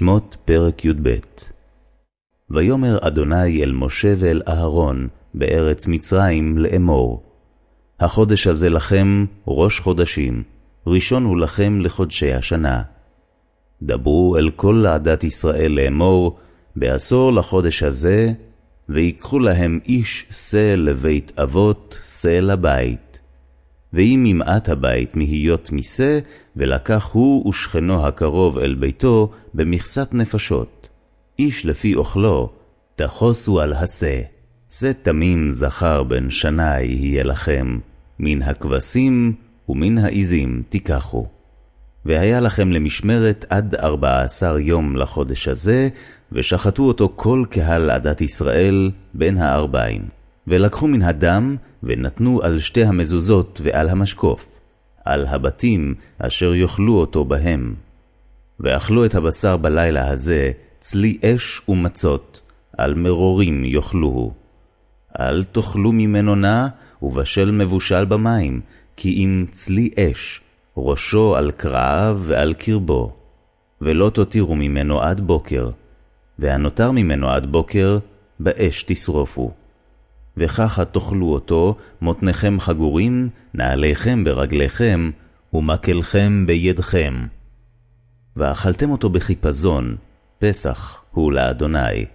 שמות פרק י"ב ויאמר אדוני אל משה ואל אהרון בארץ מצרים לאמור. החודש הזה לכם ראש חודשים, ראשון הוא לכם לחודשי השנה. דברו אל כל עדת ישראל לאמור, בעשור לחודש הזה, ויקחו להם איש שא לבית אבות, שא לבית. ואם ימעט הבית מהיות משה, ולקח הוא ושכנו הקרוב אל ביתו במכסת נפשות. איש לפי אוכלו, תחוסו על השא. שא תמים זכר בן שנה יהיה לכם, מן הכבשים ומן העזים תיקחו. והיה לכם למשמרת עד ארבע עשר יום לחודש הזה, ושחטו אותו כל קהל עדת ישראל בין הארבעים. ולקחו מן הדם, ונתנו על שתי המזוזות ועל המשקוף, על הבתים אשר יאכלו אותו בהם. ואכלו את הבשר בלילה הזה, צלי אש ומצות, על מרורים יאכלוהו. אל תאכלו ממנו נא, ובשל מבושל במים, כי אם צלי אש, ראשו על קרעיו ועל קרבו. ולא תותירו ממנו עד בוקר, והנותר ממנו עד בוקר, באש תשרופו. וככה תאכלו אותו, מותניכם חגורים, נעליכם ברגליכם, ומקלכם בידכם. ואכלתם אותו בחיפזון, פסח הוא לאדוני.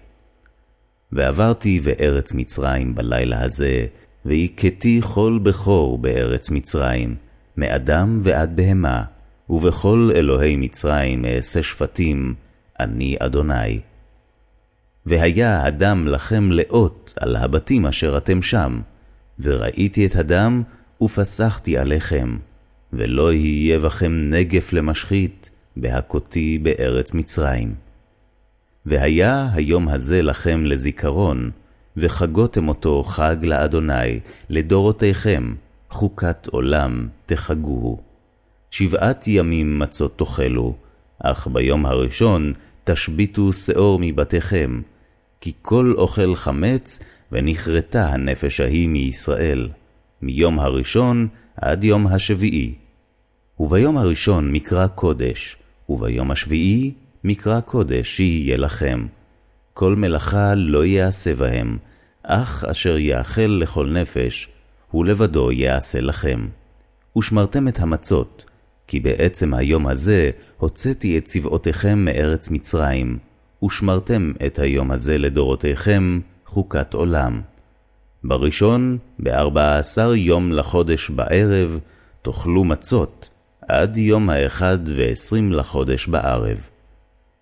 ועברתי בארץ מצרים בלילה הזה, והכיתי כל בכור בארץ מצרים, מאדם ועד בהמה, ובכל אלוהי מצרים אעשה שפטים, אני אדוני. והיה הדם לכם לאות על הבתים אשר אתם שם, וראיתי את הדם, ופסחתי עליכם, ולא יהיה בכם נגף למשחית, בהכותי בארץ מצרים. והיה היום הזה לכם לזיכרון, וחגותם אותו חג לאדוני, לדורותיכם, חוקת עולם תחגוהו. שבעת ימים מצות תאכלו, אך ביום הראשון תשביתו שאור מבתיכם, כי כל אוכל חמץ, ונכרתה הנפש ההיא מישראל, מיום הראשון עד יום השביעי. וביום הראשון מקרא קודש, וביום השביעי מקרא קודש יהיה לכם. כל מלאכה לא יעשה בהם, אך אשר יאכל לכל נפש, הוא לבדו יעשה לכם. ושמרתם את המצות, כי בעצם היום הזה הוצאתי את צבאותיכם מארץ מצרים, ושמרתם את היום הזה לדורותיכם חוקת עולם. בראשון, בארבע עשר יום לחודש בערב, תאכלו מצות, עד יום האחד ועשרים לחודש בערב.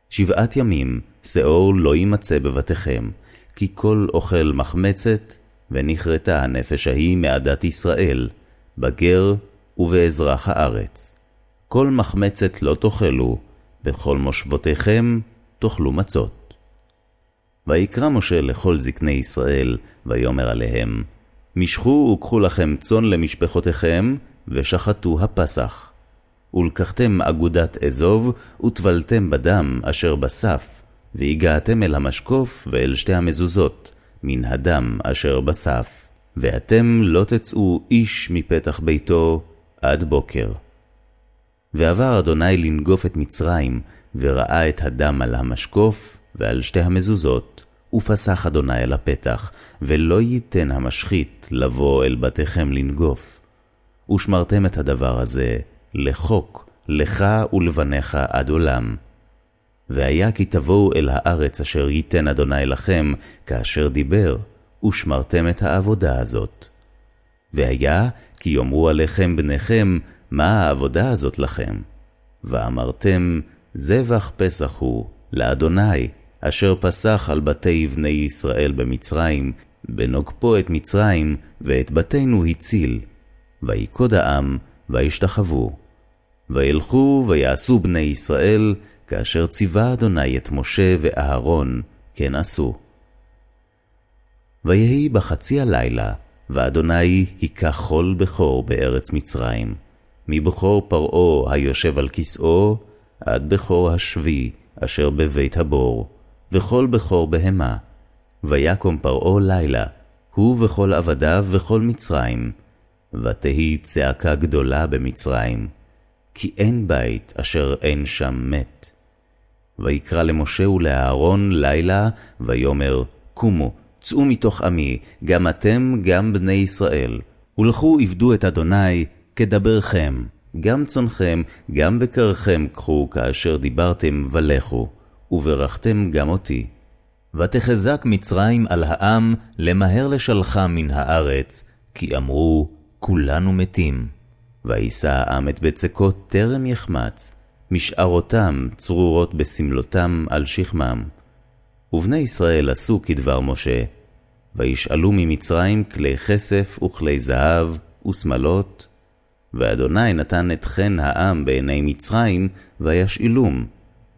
שבעת ימים, שאור לא יימצא בבתיכם, כי כל אוכל מחמצת, ונכרתה הנפש ההיא מעדת ישראל, בגר ובאזרח הארץ. כל מחמצת לא תאכלו, בכל מושבותיכם תאכלו מצות. ויקרא משה לכל זקני ישראל, ויאמר עליהם, משכו וקחו לכם צאן למשפחותיכם, ושחטו הפסח. ולקחתם אגודת אזוב, וטבלתם בדם אשר בסף, והגעתם אל המשקוף ואל שתי המזוזות, מן הדם אשר בסף, ואתם לא תצאו איש מפתח ביתו עד בוקר. ועבר אדוני לנגוף את מצרים, וראה את הדם על המשקוף ועל שתי המזוזות, ופסח אדוני אל הפתח, ולא ייתן המשחית לבוא אל בתיכם לנגוף. ושמרתם את הדבר הזה לחוק, לך ולבניך עד עולם. והיה כי תבואו אל הארץ אשר ייתן אדוני לכם, כאשר דיבר, ושמרתם את העבודה הזאת. והיה כי יאמרו עליכם בניכם, מה העבודה הזאת לכם? ואמרתם, זבח פסח הוא, לאדוני, אשר פסח על בתי בני ישראל במצרים, בנוגפו את מצרים, ואת בתינו הציל. ויקוד העם, וישתחוו. וילכו ויעשו בני ישראל, כאשר ציווה אדוני את משה ואהרון, כן עשו. ויהי בחצי הלילה, ואדוני היכה כל בכור בארץ מצרים, מבכור פרעה היושב על כסאו, עד בכור השבי אשר בבית הבור, וכל בכור בהמה. ויקום פרעה לילה, הוא וכל עבדיו וכל מצרים, ותהי צעקה גדולה במצרים, כי אין בית אשר אין שם מת. ויקרא למשה ולאהרון לילה, ויאמר, קומו, צאו מתוך עמי, גם אתם, גם בני ישראל, ולכו עבדו את אדוני, כדברכם, גם צונכם, גם בקרכם קחו, כאשר דיברתם, ולכו, וברכתם גם אותי. ותחזק מצרים על העם, למהר לשלחה מן הארץ, כי אמרו, כולנו מתים. וישא העם את בצקות טרם יחמץ, משערותם צרורות בסמלותם על שכמם. ובני ישראל עשו כדבר משה, וישאלו ממצרים כלי כסף וכלי זהב ושמלות, ואדוני נתן את חן העם בעיני מצרים, וישאלום,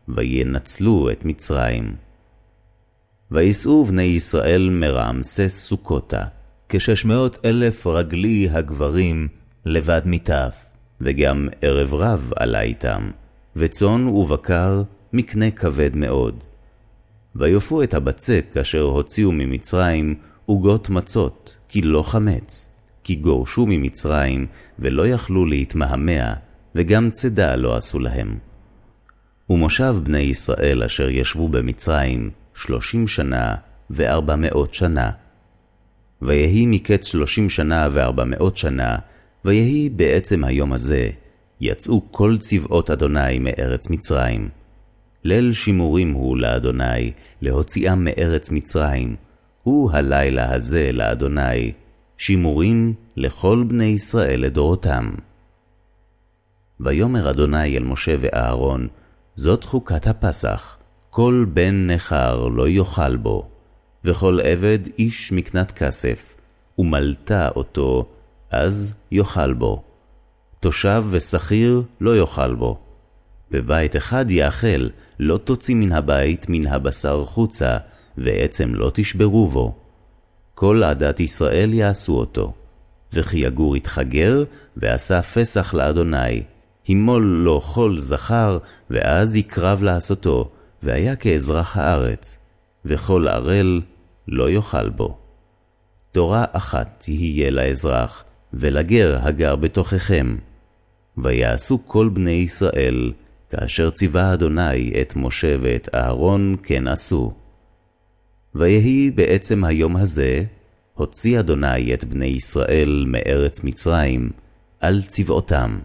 וינצלו את מצרים. ויסעו בני ישראל מרעמסס סוכותה, כשש מאות אלף רגלי הגברים לבד מטף, וגם ערב רב עלה איתם, וצאן ובקר מקנה כבד מאוד. ויופו את הבצק אשר הוציאו ממצרים עוגות מצות, כי לא חמץ, כי גורשו ממצרים, ולא יכלו להתמהמה, וגם צידה לא עשו להם. ומושב בני ישראל אשר ישבו במצרים שלושים שנה וארבע מאות שנה. ויהי מקץ שלושים שנה וארבע מאות שנה, ויהי בעצם היום הזה, יצאו כל צבאות אדוני מארץ מצרים. ליל שימורים הוא לאדוני, להוציאם מארץ מצרים. הוא הלילה הזה לאדוני, שימורים לכל בני ישראל לדורותם. ויאמר אדוני אל משה ואהרון, זאת חוקת הפסח, כל בן נכר לא יאכל בו, וכל עבד איש מקנת כסף, ומלטה אותו, אז יאכל בו. תושב ושכיר לא יאכל בו. בבית אחד יאכל, לא תוציא מן הבית מן הבשר חוצה, ועצם לא תשברו בו. כל עדת ישראל יעשו אותו. וכי יגור יתחגר, ועשה פסח לאדוני, הימול לו כל זכר, ואז יקרב לעשותו, והיה כאזרח הארץ, וכל ערל לא יאכל בו. תורה אחת תהיה לאזרח, ולגר הגר בתוככם. ויעשו כל בני ישראל, כאשר ציווה אדוני את משה ואת אהרון כן עשו. ויהי בעצם היום הזה, הוציא אדוני את בני ישראל מארץ מצרים, על צבאותם.